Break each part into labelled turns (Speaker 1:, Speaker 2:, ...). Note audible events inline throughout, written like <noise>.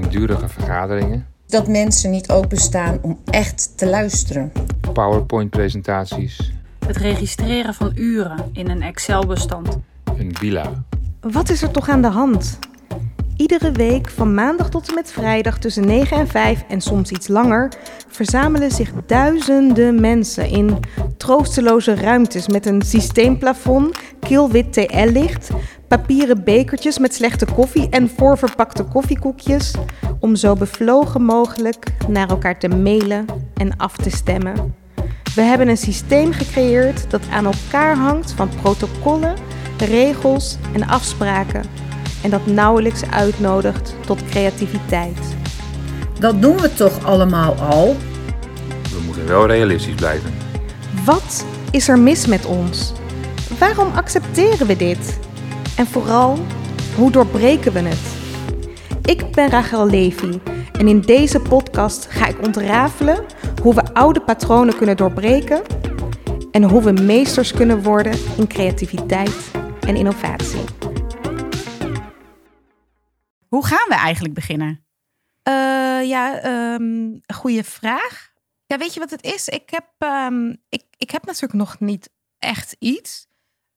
Speaker 1: langdurige vergaderingen,
Speaker 2: Dat mensen niet openstaan om echt te luisteren.
Speaker 1: PowerPoint-presentaties,
Speaker 3: Het registreren van uren in een Excel-bestand.
Speaker 1: een villa.
Speaker 4: Wat is er toch aan de hand? Iedere week van maandag tot en met vrijdag tussen 9 en 5 en soms iets langer verzamelen zich duizenden mensen in troosteloze ruimtes met een systeemplafond, kilwit TL-licht, papieren bekertjes met slechte koffie en voorverpakte koffiekoekjes om zo bevlogen mogelijk naar elkaar te mailen en af te stemmen. We hebben een systeem gecreëerd dat aan elkaar hangt van protocollen, regels en afspraken en dat nauwelijks uitnodigt tot creativiteit.
Speaker 2: Dat doen we toch allemaal al?
Speaker 1: We moeten wel realistisch blijven.
Speaker 4: Wat is er mis met ons? Waarom accepteren we dit? En vooral, hoe doorbreken we het? Ik ben Rachel Levy en in deze podcast ga ik ontrafelen hoe we oude patronen kunnen doorbreken en hoe we meesters kunnen worden in creativiteit en innovatie.
Speaker 5: Hoe gaan we eigenlijk beginnen?
Speaker 4: Eh, ja, um, goede vraag. Ja, weet je wat het is? Ik heb, ehm, ik, ik heb natuurlijk nog niet echt iets.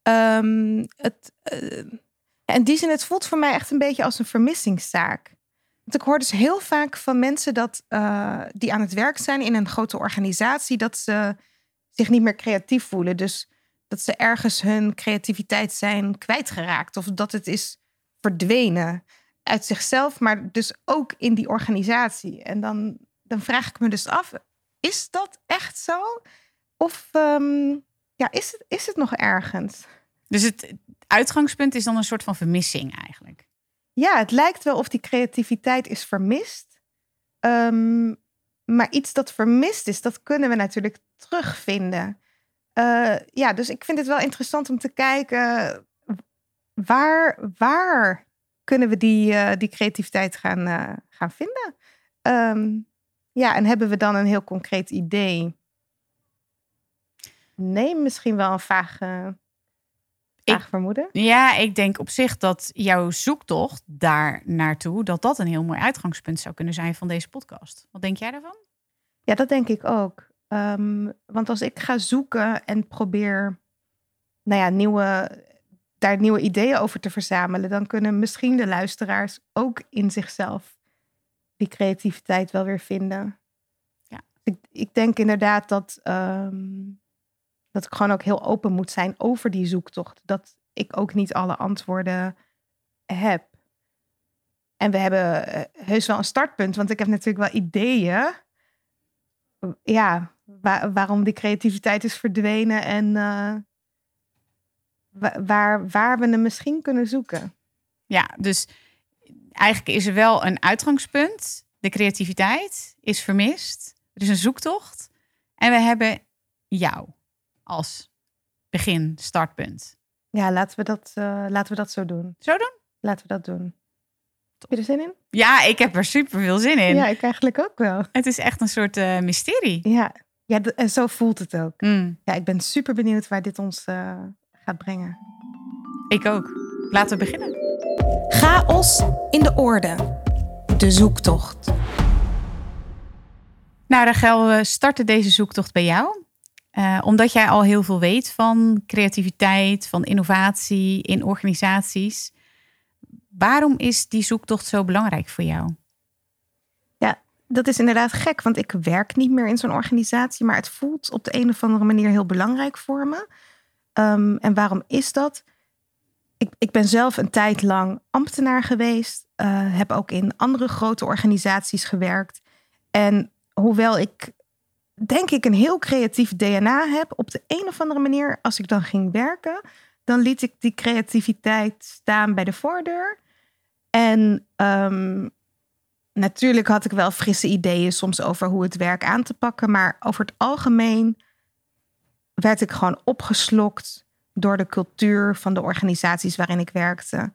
Speaker 4: Ehm, het, eh, in die zin, het voelt voor mij echt een beetje als een vermissingstaak. Want ik hoor dus heel vaak van mensen dat, eh, die aan het werk zijn in een grote organisatie, dat ze zich niet meer creatief voelen. Dus dat ze ergens hun creativiteit zijn kwijtgeraakt of dat het is verdwenen uit zichzelf, maar dus ook in die organisatie. En dan, dan vraag ik me dus af, is dat echt zo? Of ehm, ja, is, het, is het nog ergens?
Speaker 5: Dus het uitgangspunt is dan een soort van vermissing eigenlijk.
Speaker 4: Ja, het lijkt wel of die creativiteit is vermist. Um, maar iets dat vermist is, dat kunnen we natuurlijk terugvinden. Uh, ja, dus ik vind het wel interessant om te kijken waar, waar kunnen we die, uh, die creativiteit gaan, uh, gaan vinden. Um, ja, en hebben we dan een heel concreet idee? Nee, misschien wel een vage,
Speaker 5: Ik-
Speaker 4: vermoeden.
Speaker 5: Ja, ik denk op zich dat jouw zoektocht daar naartoe, dat dat een heel mooi uitgangspunt zou kunnen zijn van deze podcast. Wat denk jij daarvan?
Speaker 4: Ja, dat denk ik ook. Ehm, want als ik ga zoeken en probeer nou ja, nieuwe, daar nieuwe ideeën over te verzamelen, dan kunnen misschien de luisteraars ook in zichzelf die creativiteit wel weer vinden.
Speaker 5: Ja.
Speaker 4: Ik, ik denk inderdaad dat, ehm, dat ik gewoon ook heel open moet zijn over die zoektocht. Dat ik ook niet alle antwoorden heb. En we hebben eh, heus wel een startpunt, want ik heb natuurlijk wel ideeën ja, wa- waarom die creativiteit is verdwenen en wa- waar, waar we hem misschien kunnen zoeken.
Speaker 5: Ja, dus eigenlijk is er wel een uitgangspunt. De creativiteit is vermist. Er is een zoektocht. En we hebben jou als begin, startpunt.
Speaker 4: Ja, laten we dat, eh, laten we dat zo doen.
Speaker 5: Zo doen?
Speaker 4: Laten we dat doen. Heb je er zin in?
Speaker 5: Ja, ik heb er super veel zin in.
Speaker 4: Ja, ik eigenlijk ook wel.
Speaker 5: Het is echt een soort eh, mysterie.
Speaker 4: Ja, ja en zo voelt het ook.
Speaker 5: Mm,
Speaker 4: Ja, ik ben super benieuwd waar dit ons eh, gaat brengen.
Speaker 5: ik ook. Laten we beginnen.
Speaker 4: Chaos in de orde. De zoektocht.
Speaker 5: Nou, Rachel, we starten deze zoektocht bij jou. Eh, omdat jij al heel veel weet van creativiteit, van innovatie in organisaties. Waarom is die zoektocht zo belangrijk voor jou?
Speaker 4: Dat is inderdaad gek, want ik werk niet meer in zo'n organisatie, maar het voelt op de een of andere manier heel belangrijk voor me. Ehm, en waarom is dat? Ik, ik ben zelf een tijd lang ambtenaar geweest, eh, heb ook in andere grote organisaties gewerkt. En hoewel ik denk ik een heel creatief DNA heb, op de een of andere manier, als ik dan ging werken, dan liet ik die creativiteit staan bij de voordeur. En ehm, natuurlijk had ik wel frisse ideeën soms over hoe het werk aan te pakken. Maar over het algemeen werd ik gewoon opgeslokt door de cultuur van de organisaties waarin ik werkte.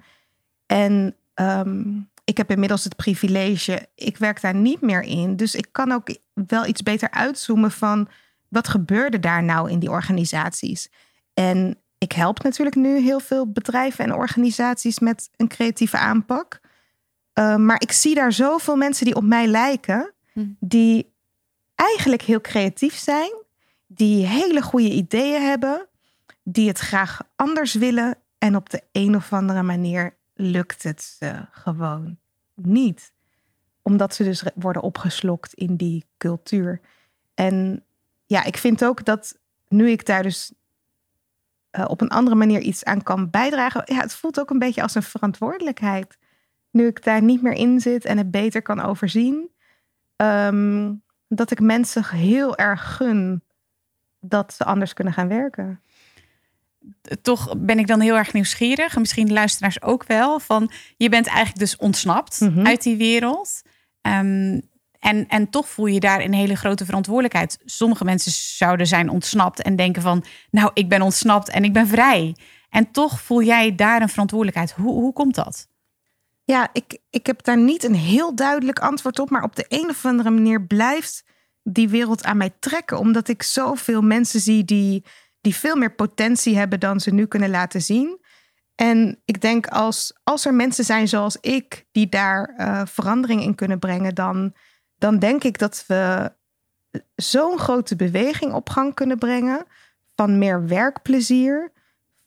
Speaker 4: En ehm, ik heb inmiddels het privilege, ik werk daar niet meer in. Dus ik kan ook wel iets beter uitzoomen van wat gebeurde daar nou in die organisaties. En ik help natuurlijk nu heel veel bedrijven en organisaties met een creatieve aanpak. Uh, maar ik zie daar zoveel mensen die op mij lijken,
Speaker 5: Hm.
Speaker 4: die eigenlijk heel creatief zijn, die hele goede ideeën hebben, die het graag anders willen. En op de een of andere manier lukt het ze gewoon niet. Omdat ze dus worden opgeslokt in die cultuur. En ja, ik vind ook dat nu ik daar dus eh, op een andere manier iets aan kan bijdragen. Ja, het voelt ook een beetje als een verantwoordelijkheid. Nu ik daar niet meer in zit en het beter kan overzien. ehm, dat ik mensen heel erg gun dat ze anders kunnen gaan werken.
Speaker 5: Toch ben ik dan heel erg nieuwsgierig. En misschien de luisteraars ook wel. Van, je bent eigenlijk dus ontsnapt
Speaker 4: Mhm.
Speaker 5: uit die wereld. Ehm, en, en toch voel je daar een hele grote verantwoordelijkheid. Sommige mensen zouden zijn ontsnapt en denken van... nou, ik ben ontsnapt en ik ben vrij. En toch voel jij daar een verantwoordelijkheid. Hoe, hoe komt dat?
Speaker 4: Ja, ik, ik heb daar niet een heel duidelijk antwoord op. Maar op de een of andere manier blijft die wereld aan mij trekken. Omdat ik zoveel mensen zie die, die veel meer potentie hebben dan ze nu kunnen laten zien. En ik denk als, als er mensen zijn zoals ik die daar eh, verandering in kunnen brengen, dan, dan denk ik dat we zo'n grote beweging op gang kunnen brengen. Van meer werkplezier,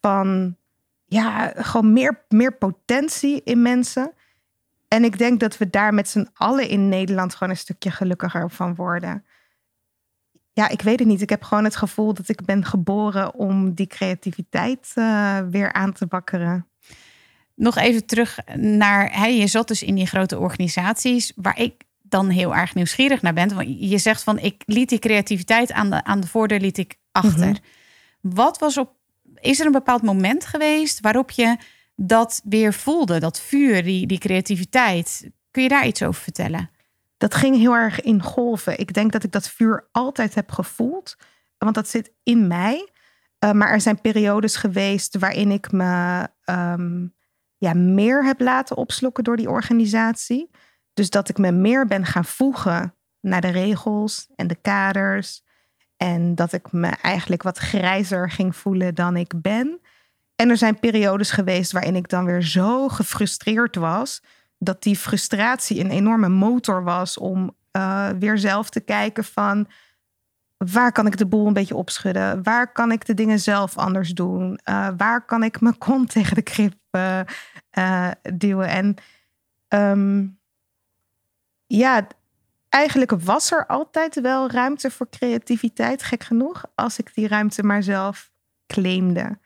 Speaker 4: van ja, gewoon meer, meer potentie in mensen. En ik denk dat we daar met z'n allen in Nederland gewoon een stukje gelukkiger van worden. Ja, ik weet het niet. Ik heb gewoon het gevoel dat ik ben geboren om die creativiteit eh, weer aan te wakkeren.
Speaker 5: Nog even terug naar... Hè, je zat dus in die grote organisaties... waar ik dan heel erg nieuwsgierig naar ben. Want je zegt van, ik liet die creativiteit aan de, aan de voordeur liet ik achter.
Speaker 4: Mhm.
Speaker 5: Wat was op... Is er een bepaald moment geweest waarop je dat weer voelde? Dat vuur, die, die creativiteit. Kun je daar iets over vertellen?
Speaker 4: Dat ging heel erg in golven. Ik denk dat ik dat vuur altijd heb gevoeld, want dat zit in mij. Uh, maar er zijn periodes geweest waarin ik me um, ja, meer heb laten opslokken door die organisatie. Dus dat ik me meer ben gaan voegen naar de regels en de kaders. En dat ik me eigenlijk wat grijzer ging voelen dan ik ben. En er zijn periodes geweest waarin ik dan weer zo gefrustreerd was. Dat die frustratie een enorme motor was om uh, weer zelf te kijken van waar kan ik de boel een beetje opschudden? Waar kan ik de dingen zelf anders doen? Uh, waar kan ik mijn kont <laughs> tegen de krip uh, duwen? En um, ja, eigenlijk was er altijd wel ruimte voor creativiteit, gek genoeg, als ik die ruimte maar zelf claimde.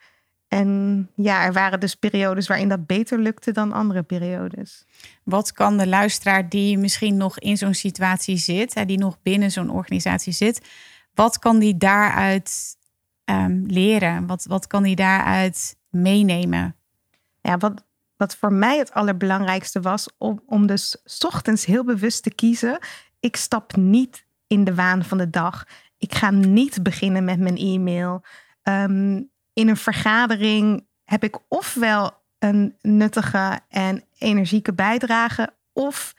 Speaker 4: En ja, er waren dus periodes waarin dat beter lukte dan andere periodes.
Speaker 5: Wat kan de luisteraar die misschien nog in zo'n situatie zit, die nog binnen zo'n organisatie zit, wat kan die daaruit um, leren? Wat, wat kan die daaruit meenemen?
Speaker 4: Ja, wat, wat voor mij het allerbelangrijkste was, om, om dus 's ochtends heel bewust te kiezen. Ik stap niet in de waan van de dag. Ik ga niet beginnen met mijn e-mail. Um, in een vergadering heb ik ofwel een nuttige en energieke bijdrage, of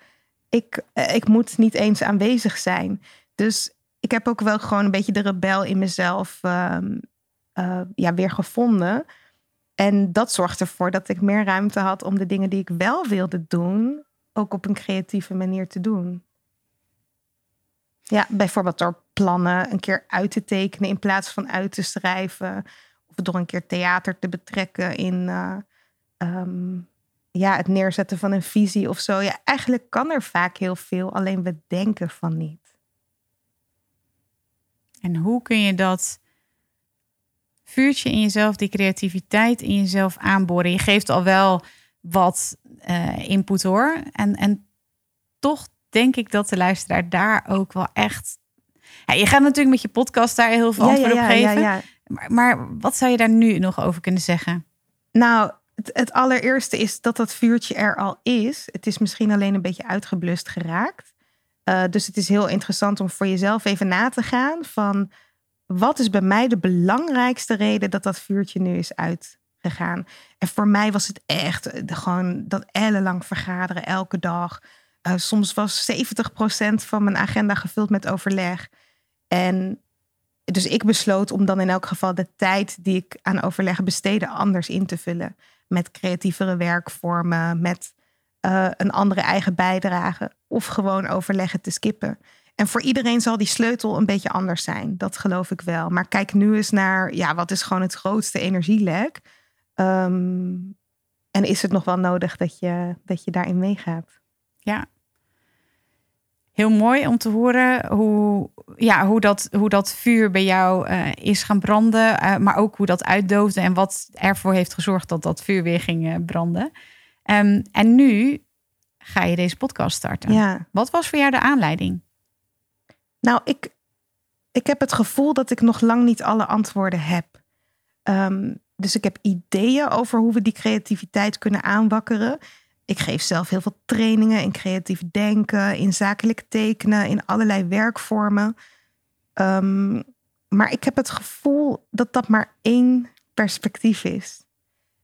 Speaker 4: ik, ik moet niet eens aanwezig zijn. Dus ik heb ook wel gewoon een beetje de rebel in mezelf um, ja, weer gevonden. En dat zorgt ervoor dat ik meer ruimte had om de dingen die ik wel wilde doen, ook op een creatieve manier te doen. Ja, bijvoorbeeld door plannen een keer uit te tekenen in plaats van uit te schrijven. Of door een keer theater te betrekken in uh, um, ja, het neerzetten van een visie of zo. Ja, eigenlijk kan er vaak heel veel, alleen we denken van niet.
Speaker 5: En hoe kun je dat vuurtje in jezelf, die creativiteit in jezelf aanboren? Je geeft al wel wat uh, input hoor. En, en toch denk ik dat de luisteraar daar ook wel echt. Ja, je gaat natuurlijk met je podcast daar heel veel
Speaker 4: ja,
Speaker 5: antwoord
Speaker 4: ja,
Speaker 5: op geven. Maar, wat zou je daar nu nog over kunnen zeggen?
Speaker 4: Nou, het, het, allereerste is dat dat vuurtje er al is. Het is misschien alleen een beetje uitgeblust geraakt. Uh, dus het is heel interessant om voor jezelf even na te gaan van wat is bij mij de belangrijkste reden dat dat vuurtje nu is uitgegaan. En voor mij was het echt de, gewoon dat ellenlang vergaderen elke dag. Uh, soms was 70% van mijn agenda gevuld met overleg. En dus ik besloot om dan in elk geval de tijd die ik aan overleg besteedde anders in te vullen. Met creatievere werkvormen, met eh, een andere eigen bijdrage of gewoon overleggen te skippen. En voor iedereen zal die sleutel een beetje anders zijn. Dat geloof ik wel. Maar kijk nu eens naar, ja, wat is gewoon het grootste energielek? Ehm, en is het nog wel nodig dat je, dat je daarin meegaat?
Speaker 5: Ja. Heel mooi om te horen hoe, ja, hoe, dat, hoe dat vuur bij jou eh, is gaan branden. eh, maar ook hoe dat uitdoofde en wat ervoor heeft gezorgd dat dat vuur weer ging eh, branden. Ehm, en nu ga je deze podcast starten.
Speaker 4: Ja.
Speaker 5: Wat was voor jou de aanleiding?
Speaker 4: Nou, ik, ik heb het gevoel dat ik nog lang niet alle antwoorden heb. Ehm, dus ik heb ideeën over hoe we die creativiteit kunnen aanwakkeren. Ik geef zelf heel veel trainingen in creatief denken, in zakelijk tekenen, in allerlei werkvormen. Ehm, maar ik heb het gevoel dat dat maar één perspectief is.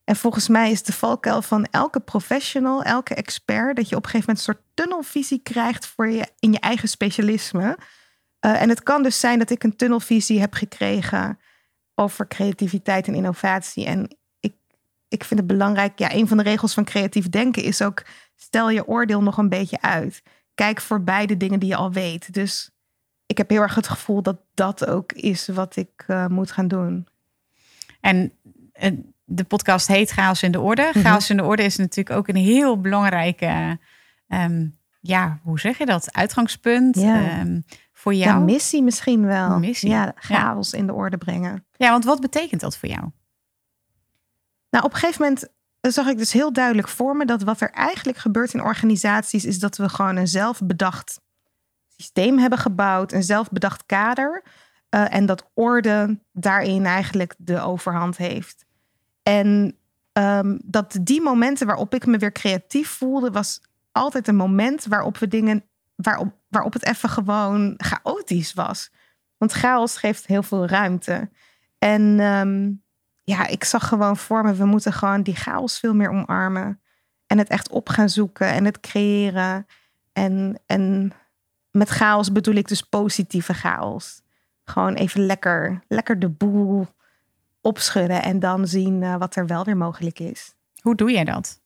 Speaker 4: En volgens mij is de valkuil van elke professional, elke expert, dat je op een gegeven moment een soort tunnelvisie krijgt voor je in je eigen specialisme. Uh, en het kan dus zijn dat ik een tunnelvisie heb gekregen over creativiteit en innovatie. En ik, vind het belangrijk, ja, een van de regels van creatief denken is ook, stel je oordeel nog een beetje uit. Kijk voorbij de dingen die je al weet. Dus ik heb heel erg het gevoel dat dat ook is wat ik uh, moet gaan doen.
Speaker 5: En uh, de podcast heet Chaos in de Orde. Mm -hmm. Chaos in de Orde is natuurlijk ook een heel belangrijke, um, ja, hoe zeg je dat? Uitgangspunt.
Speaker 4: Ja.
Speaker 5: Um, voor jou?
Speaker 4: Ja, missie misschien wel.
Speaker 5: Missie.
Speaker 4: Ja, chaos ja. in de orde brengen.
Speaker 5: Ja, want wat betekent dat voor jou?
Speaker 4: Nou, op een gegeven moment zag ik dus heel duidelijk voor me dat wat er eigenlijk gebeurt in organisaties is dat we gewoon een zelfbedacht systeem hebben gebouwd, een zelfbedacht kader. Uh, en dat orde daarin eigenlijk de overhand heeft. En um, dat die momenten waarop ik me weer creatief voelde, was altijd een moment waarop we dingen, waarop, waarop het even gewoon chaotisch was. Want chaos geeft heel veel ruimte. En um, ja, ik zag gewoon voor me, we moeten gewoon die chaos veel meer omarmen. En het echt op gaan zoeken en het creëren. En, en met chaos bedoel ik dus positieve chaos. Gewoon even lekker, lekker de boel opschudden en dan zien uh, wat er wel weer mogelijk is.
Speaker 5: Hoe doe jij dat?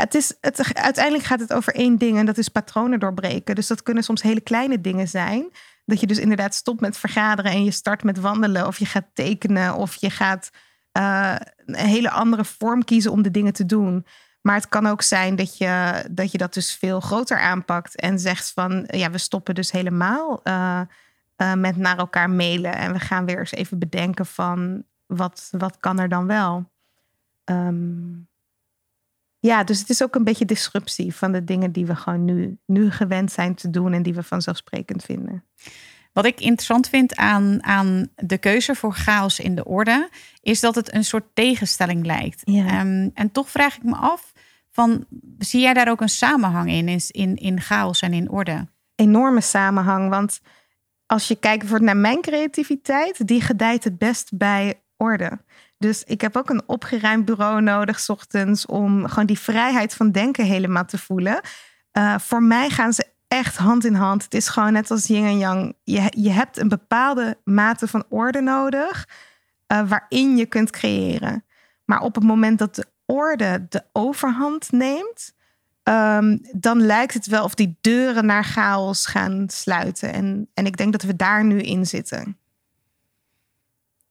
Speaker 4: Het is, het, uiteindelijk gaat het over één ding en dat is patronen doorbreken. Dus dat kunnen soms hele kleine dingen zijn. Dat je dus inderdaad stopt met vergaderen en je start met wandelen. Of je gaat tekenen of je gaat uh, een hele andere vorm kiezen om de dingen te doen. Maar het kan ook zijn dat je dat, je dat dus veel groter aanpakt en zegt van ja, we stoppen dus helemaal uh, uh, met naar elkaar mailen. En we gaan weer eens even bedenken van wat, wat kan er dan wel. Um, ja, dus het is ook een beetje disruptie van de dingen die we gewoon nu, nu gewend zijn te doen en die we vanzelfsprekend vinden.
Speaker 5: Wat ik interessant vind aan, aan de keuze voor chaos in de orde, is dat het een soort tegenstelling lijkt.
Speaker 4: Ja.
Speaker 5: Um, en toch vraag ik me af, van, zie jij daar ook een samenhang in, in, in, in chaos en in orde?
Speaker 4: Enorme samenhang, want als je kijkt naar mijn creativiteit, die gedijt het best bij orde. Dus ik heb ook een opgeruimd bureau nodig, ochtends, om gewoon die vrijheid van denken helemaal te voelen. Uh, voor mij gaan ze echt hand in hand. Het is gewoon net als yin en yang. Je, je hebt een bepaalde mate van orde nodig, uh, waarin je kunt creëren. Maar op het moment dat de orde de overhand neemt, um, dan lijkt het wel of die deuren naar chaos gaan sluiten. En, en ik denk dat we daar nu in zitten.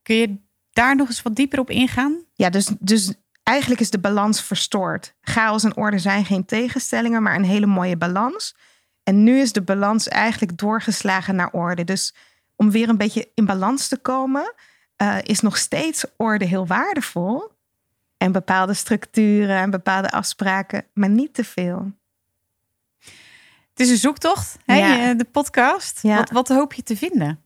Speaker 5: Kun je daar nog eens wat dieper op ingaan?
Speaker 4: Ja, dus, dus eigenlijk is de balans verstoord. Chaos en orde zijn geen tegenstellingen, maar een hele mooie balans. En nu is de balans eigenlijk doorgeslagen naar orde. Dus om weer een beetje in balans te komen, uh, is nog steeds orde heel waardevol. En bepaalde structuren en bepaalde afspraken, maar niet te veel.
Speaker 5: Het is een zoektocht, hè?
Speaker 4: Ja.
Speaker 5: de podcast.
Speaker 4: Ja.
Speaker 5: Wat, wat hoop je te vinden?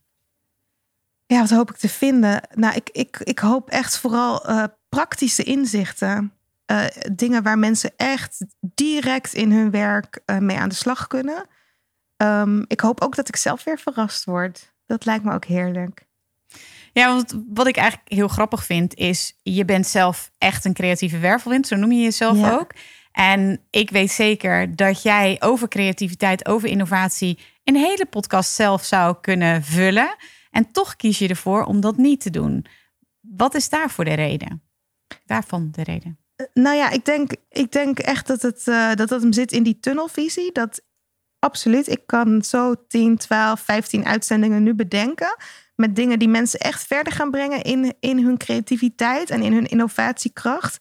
Speaker 4: Ja, wat hoop ik te vinden? Nou, ik, ik, ik hoop echt vooral uh, praktische inzichten. Uh, dingen waar mensen echt direct in hun werk uh, mee aan de slag kunnen. Um, ik hoop ook dat ik zelf weer verrast word. Dat lijkt me ook heerlijk.
Speaker 5: Ja, want wat ik eigenlijk heel grappig vind is... je bent zelf echt een creatieve wervelwind. Zo noem je jezelf
Speaker 4: Ja.
Speaker 5: ook. En ik weet zeker dat jij over creativiteit, over innovatie... een hele podcast zelf zou kunnen vullen... En toch kies je ervoor om dat niet te doen. Wat is daarvoor de reden? Daarvan de reden?
Speaker 4: Nou ja, ik denk, ik denk echt dat het, eh, dat hem zit in die tunnelvisie. Dat absoluut, ik kan zo 10, 12, 15 uitzendingen nu bedenken. Met dingen die mensen echt verder gaan brengen in, in hun creativiteit en in hun innovatiekracht.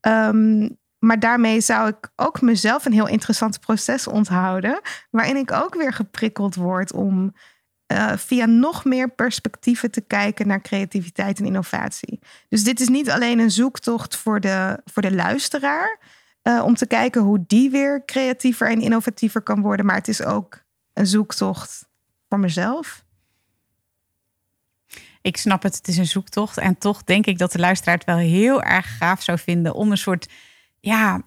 Speaker 4: Ehm, maar daarmee zou ik ook mezelf een heel interessant proces onthouden. Waarin ik ook weer geprikkeld word om eh, via nog meer perspectieven te kijken naar creativiteit en innovatie. Dus dit is niet alleen een zoektocht voor de, voor de luisteraar. eh, om te kijken hoe die weer creatiever en innovatiever kan worden. Maar het is ook een zoektocht voor mezelf.
Speaker 5: Ik snap het, het is een zoektocht. En toch denk ik dat de luisteraar het wel heel erg gaaf zou vinden om een soort ja,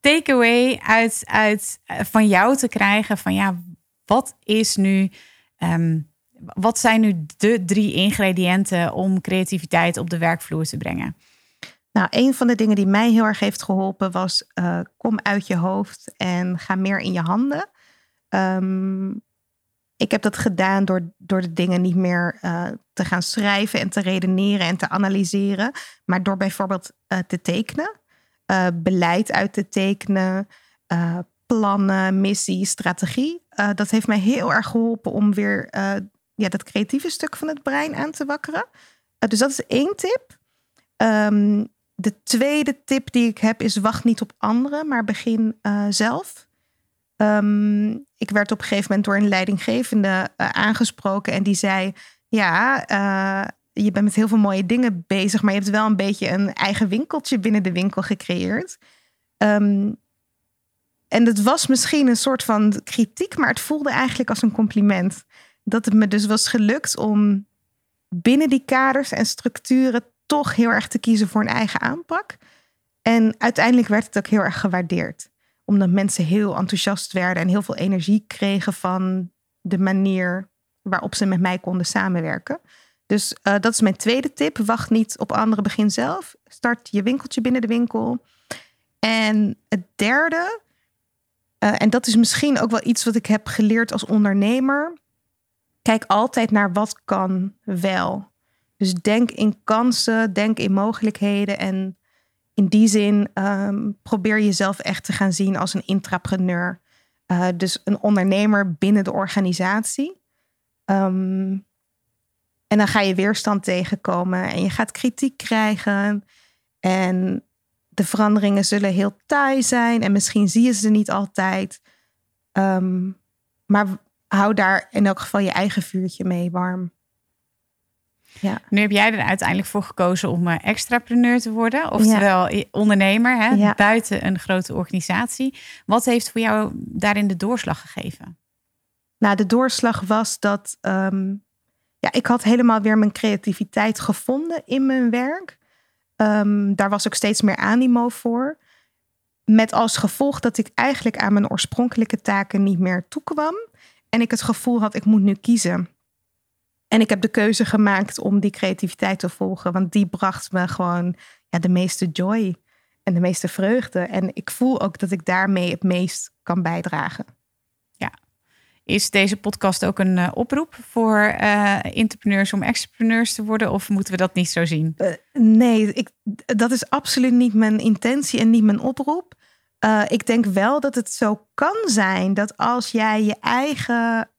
Speaker 5: takeaway uit, uit eh, van jou te krijgen. Van ja, wat is nu. Ehm, wat zijn nu de drie ingrediënten om creativiteit op de werkvloer te brengen?
Speaker 4: Nou, een van de dingen die mij heel erg heeft geholpen was: eh, kom uit je hoofd en ga meer in je handen. Ehm, ik heb dat gedaan door, door de dingen niet meer eh, te gaan schrijven en te redeneren en te analyseren, maar door bijvoorbeeld eh, te tekenen, beleid uit te tekenen, plannen, missie, strategie. Eh, dat heeft mij heel erg geholpen om weer eh, ja, dat creatieve stuk van het brein aan te wakkeren. Eh, dus dat is één tip. Ehm, de tweede tip die ik heb is wacht niet op anderen, maar begin zelf. Ehm, ik werd op een gegeven moment door een leidinggevende aangesproken en die zei: Ja, je bent met heel veel mooie dingen bezig, maar je hebt wel een beetje een eigen winkeltje binnen de winkel gecreëerd. Ehm, en het was misschien een soort van kritiek, maar het voelde eigenlijk als een compliment. Dat het me dus was gelukt om binnen die kaders en structuren toch heel erg te kiezen voor een eigen aanpak. En uiteindelijk werd het ook heel erg gewaardeerd. Omdat mensen heel enthousiast werden en heel veel energie kregen van de manier waarop ze met mij konden samenwerken. Dus eh, dat is mijn tweede tip. Wacht niet op anderen, begin zelf. Start je winkeltje binnen de winkel. En het derde, eh, en dat is misschien ook wel iets wat ik heb geleerd als ondernemer. Kijk altijd naar wat kan wel. Dus denk in kansen, denk in mogelijkheden. En in die zin ehm, probeer jezelf echt te gaan zien als een intrapreneur. Eh, dus een ondernemer binnen de organisatie. Ehm, en dan ga je weerstand tegenkomen en je gaat kritiek krijgen. En de veranderingen zullen heel taai zijn en misschien zie je ze niet altijd. Ehm, maar hou daar in elk geval je eigen vuurtje mee warm. Ja.
Speaker 5: Nu heb jij er uiteindelijk voor gekozen om uh, extrapreneur te worden, oftewel ondernemer hè,
Speaker 4: Ja.
Speaker 5: buiten een grote organisatie. Wat heeft voor jou daarin de doorslag gegeven?
Speaker 4: Nou, de doorslag was dat ehm, ja, ik had helemaal weer mijn creativiteit gevonden in mijn werk. Ehm, daar was ook steeds meer animo voor. Met als gevolg dat ik eigenlijk aan mijn oorspronkelijke taken niet meer toekwam. En ik het gevoel had, ik moet nu kiezen. En ik heb de keuze gemaakt om die creativiteit te volgen. Want die bracht me gewoon ja, de meeste joy en de meeste vreugde. En ik voel ook dat ik daarmee het meest kan bijdragen.
Speaker 5: Is deze podcast ook een eh, oproep voor eh entrepreneurs om extrapreneurs te worden? Of moeten we dat niet zo zien?
Speaker 4: Eh, nee, ik, dat is absoluut niet mijn intentie en niet mijn oproep. Ik denk wel dat het zo kan zijn dat als jij je eigen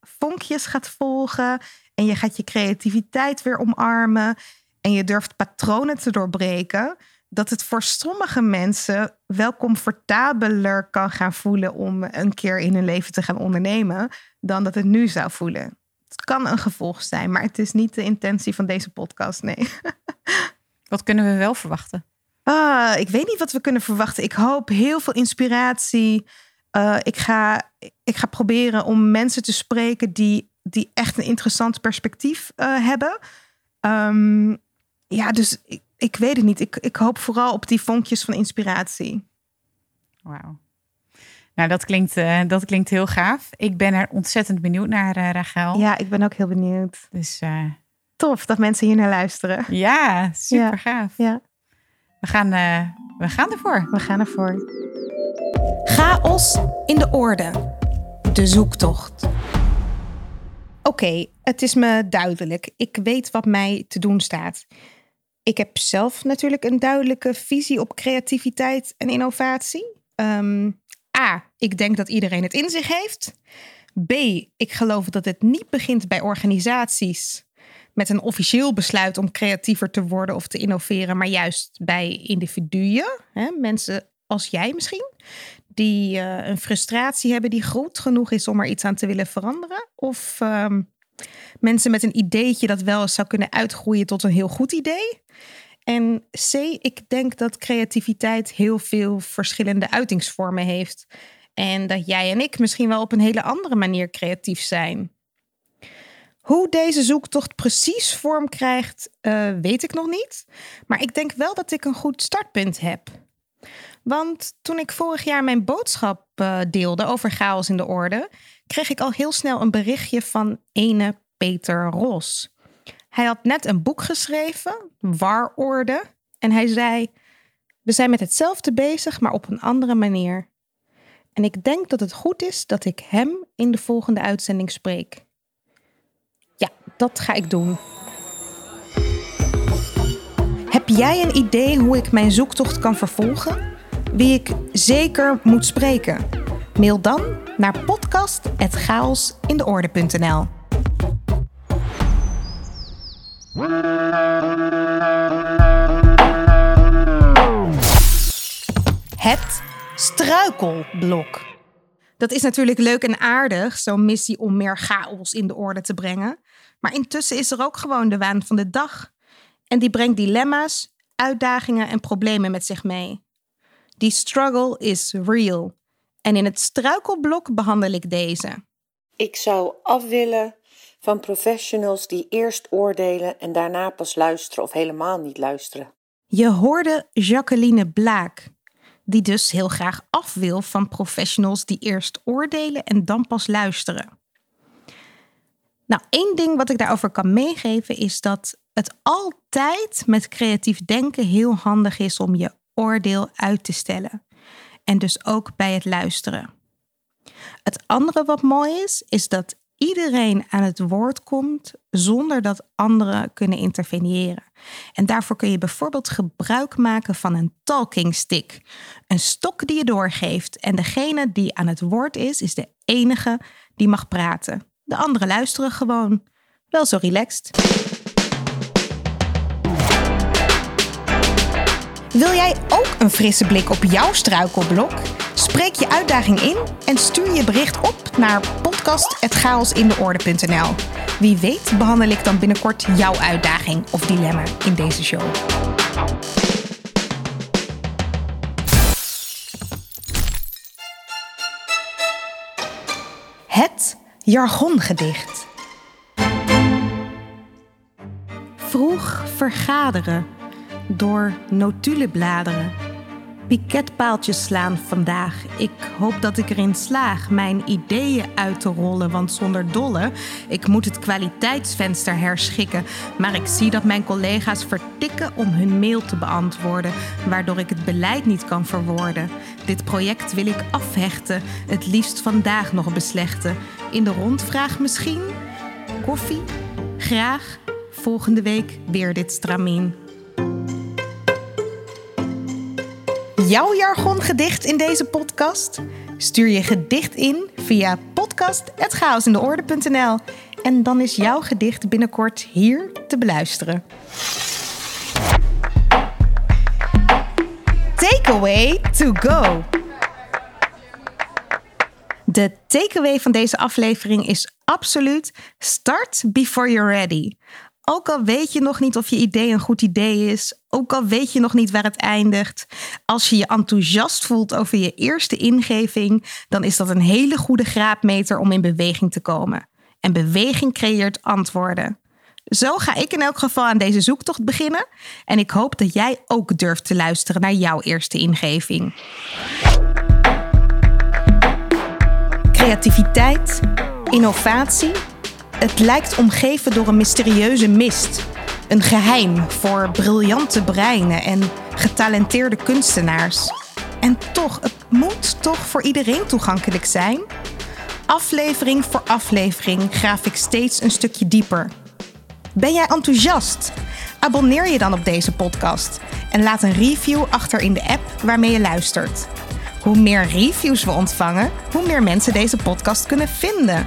Speaker 4: vonkjes gaat volgen en je gaat je creativiteit weer omarmen en je durft patronen te doorbreken, dat het voor sommige mensen wel comfortabeler kan gaan voelen om een keer in hun leven te gaan ondernemen dan dat het nu zou voelen. Het kan een gevolg zijn, maar het is niet de intentie van deze podcast, nee. <laughs>
Speaker 5: Wat kunnen we wel verwachten?
Speaker 4: Ah, ik weet niet wat we kunnen verwachten. Ik hoop heel veel inspiratie. Eh, ik, ga, ik ga proberen om mensen te spreken die, die echt een interessant perspectief eh, hebben. Ehm, ja, dus ik, ik weet het niet. Ik, ik hoop vooral op die vonkjes van inspiratie.
Speaker 5: Wauw. Nou, dat klinkt, eh, dat klinkt heel gaaf. Ik ben er ontzettend benieuwd naar, eh, Rachel.
Speaker 4: Ja, ik ben ook heel benieuwd.
Speaker 5: Dus eh,
Speaker 4: Tof dat mensen hier naar luisteren.
Speaker 5: ja, super
Speaker 4: Ja.
Speaker 5: gaaf.
Speaker 4: Ja,
Speaker 5: We, gaan, eh, we gaan ervoor.
Speaker 4: we gaan ervoor.
Speaker 2: Chaos in de orde. De zoektocht.
Speaker 4: Oké, het is me duidelijk. Ik weet wat mij te doen staat. Ik heb zelf natuurlijk een duidelijke visie op creativiteit en innovatie. Ehm, A, ik denk dat iedereen het in zich heeft. B, ik geloof dat het niet begint bij organisaties met een officieel besluit om creatiever te worden of te innoveren, maar juist bij individuen, hè, mensen als jij misschien, die uh, een frustratie hebben die groot genoeg is om er iets aan te willen veranderen. Of um, mensen met een ideetje dat wel eens zou kunnen uitgroeien tot een heel goed idee. En C, ik denk dat creativiteit heel veel verschillende uitingsvormen heeft. En dat jij en ik misschien wel op een hele andere manier creatief zijn. Hoe deze zoektocht precies vorm krijgt, uh, weet ik nog niet. Maar ik denk wel dat ik een goed startpunt heb. Want toen ik vorig jaar mijn boodschap uh, deelde over chaos in de orde, kreeg ik al heel snel een berichtje van ene Peter Ros. Hij had net een boek geschreven, Warorde, en hij zei: We zijn met hetzelfde bezig, maar op een andere manier. En ik denk dat het goed is dat ik hem in de volgende uitzending spreek. Ja, dat ga ik doen. Heb jij een idee hoe ik mijn zoektocht kan vervolgen? Wie ik zeker moet spreken? Mail dan naar podcast.chaosindeorde.nl Het struikelblok. Dat is natuurlijk leuk en aardig, zo'n missie om meer chaos in de orde te brengen. Maar intussen is er ook gewoon de waan van de dag. En die brengt dilemma's, uitdagingen en problemen met zich mee. Die struggle is real. En in het struikelblok behandel ik deze.
Speaker 6: Ik zou af willen van professionals die eerst oordelen en daarna pas luisteren of helemaal niet luisteren.
Speaker 4: Je hoorde Jacqueline Blaak, die dus heel graag af wil van professionals die eerst oordelen en dan pas luisteren. Nou, één ding wat ik daarover kan meegeven is dat het altijd met creatief denken heel handig is om je oordeel uit te stellen. En dus ook bij het luisteren. Het andere wat mooi is, is dat iedereen aan het woord komt zonder dat anderen kunnen interveneren. En daarvoor kun je bijvoorbeeld gebruik maken van een talking stick. Een stok die je doorgeeft en degene die aan het woord is, is de enige die mag praten. De anderen luisteren gewoon. Wel zo relaxed. Wil jij ook een frisse blik op jouw struikelblok? Spreek je uitdaging in en stuur je bericht op naar podcast.chaosindeorde.nl. Wie weet behandel ik dan binnenkort jouw uitdaging of dilemma in deze show. Het jargongedicht. Vroeg vergaderen door notulebladeren. Piketpaaltjes slaan vandaag. Ik hoop dat ik erin slaag mijn ideeën uit te rollen, want zonder dolle, ik moet het kwaliteitsvenster herschikken. Maar ik zie dat mijn collega's vertikken om hun mail te beantwoorden, waardoor ik het beleid niet kan verwoorden. Dit project wil ik afhechten, het liefst vandaag nog beslechten. In de rondvraag misschien? Koffie? Graag. Volgende week weer dit stramien. Jouw jargongedicht in deze podcast? Stuur je gedicht in via podcast.chaosindeorde.nl en dan is jouw gedicht binnenkort hier te beluisteren. Takeaway to go. De takeaway van deze aflevering is absoluut start before you're ready. Ook al weet je nog niet of je idee een goed idee is, ook al weet je nog niet waar het eindigt, als je je enthousiast voelt over je eerste ingeving, dan is dat een hele goede graadmeter om in beweging te komen. En beweging creëert antwoorden. Zo ga ik in elk geval aan deze zoektocht beginnen en ik hoop dat jij ook durft te luisteren naar jouw eerste ingeving. Creativiteit, innovatie het lijkt omgeven door een mysterieuze mist. Een geheim voor briljante breinen en getalenteerde kunstenaars. En toch, het moet toch voor iedereen toegankelijk zijn? Aflevering voor aflevering graaf ik steeds een stukje dieper. Ben jij enthousiast? Abonneer je dan op deze podcast en laat een review achter in de app waarmee je luistert. Hoe meer reviews we ontvangen, hoe meer mensen deze podcast kunnen vinden.